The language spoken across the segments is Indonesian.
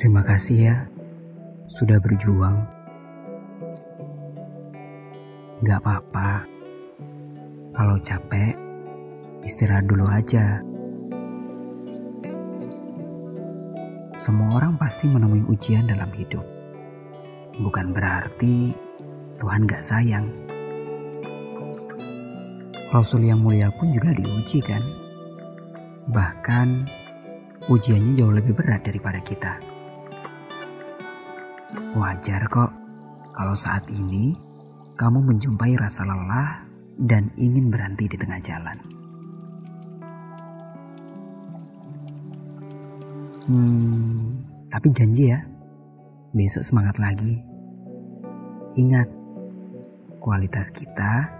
Terima kasih ya sudah berjuang. Gak apa-apa. Kalau capek, istirahat dulu aja. Semua orang pasti menemui ujian dalam hidup. Bukan berarti Tuhan gak sayang. Rasul yang mulia pun juga diuji kan? Bahkan ujiannya jauh lebih berat daripada kita. Wajar kok kalau saat ini kamu menjumpai rasa lelah dan ingin berhenti di tengah jalan. Hmm, tapi janji ya, besok semangat lagi. Ingat, kualitas kita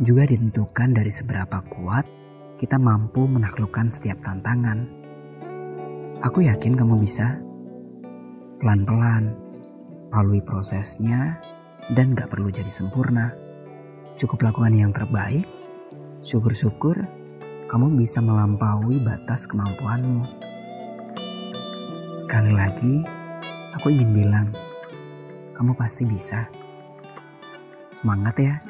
juga ditentukan dari seberapa kuat kita mampu menaklukkan setiap tantangan. Aku yakin kamu bisa. Pelan-pelan, lalui prosesnya, dan gak perlu jadi sempurna. Cukup lakukan yang terbaik, syukur-syukur kamu bisa melampaui batas kemampuanmu. Sekali lagi, aku ingin bilang, kamu pasti bisa. Semangat ya!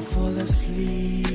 Fall asleep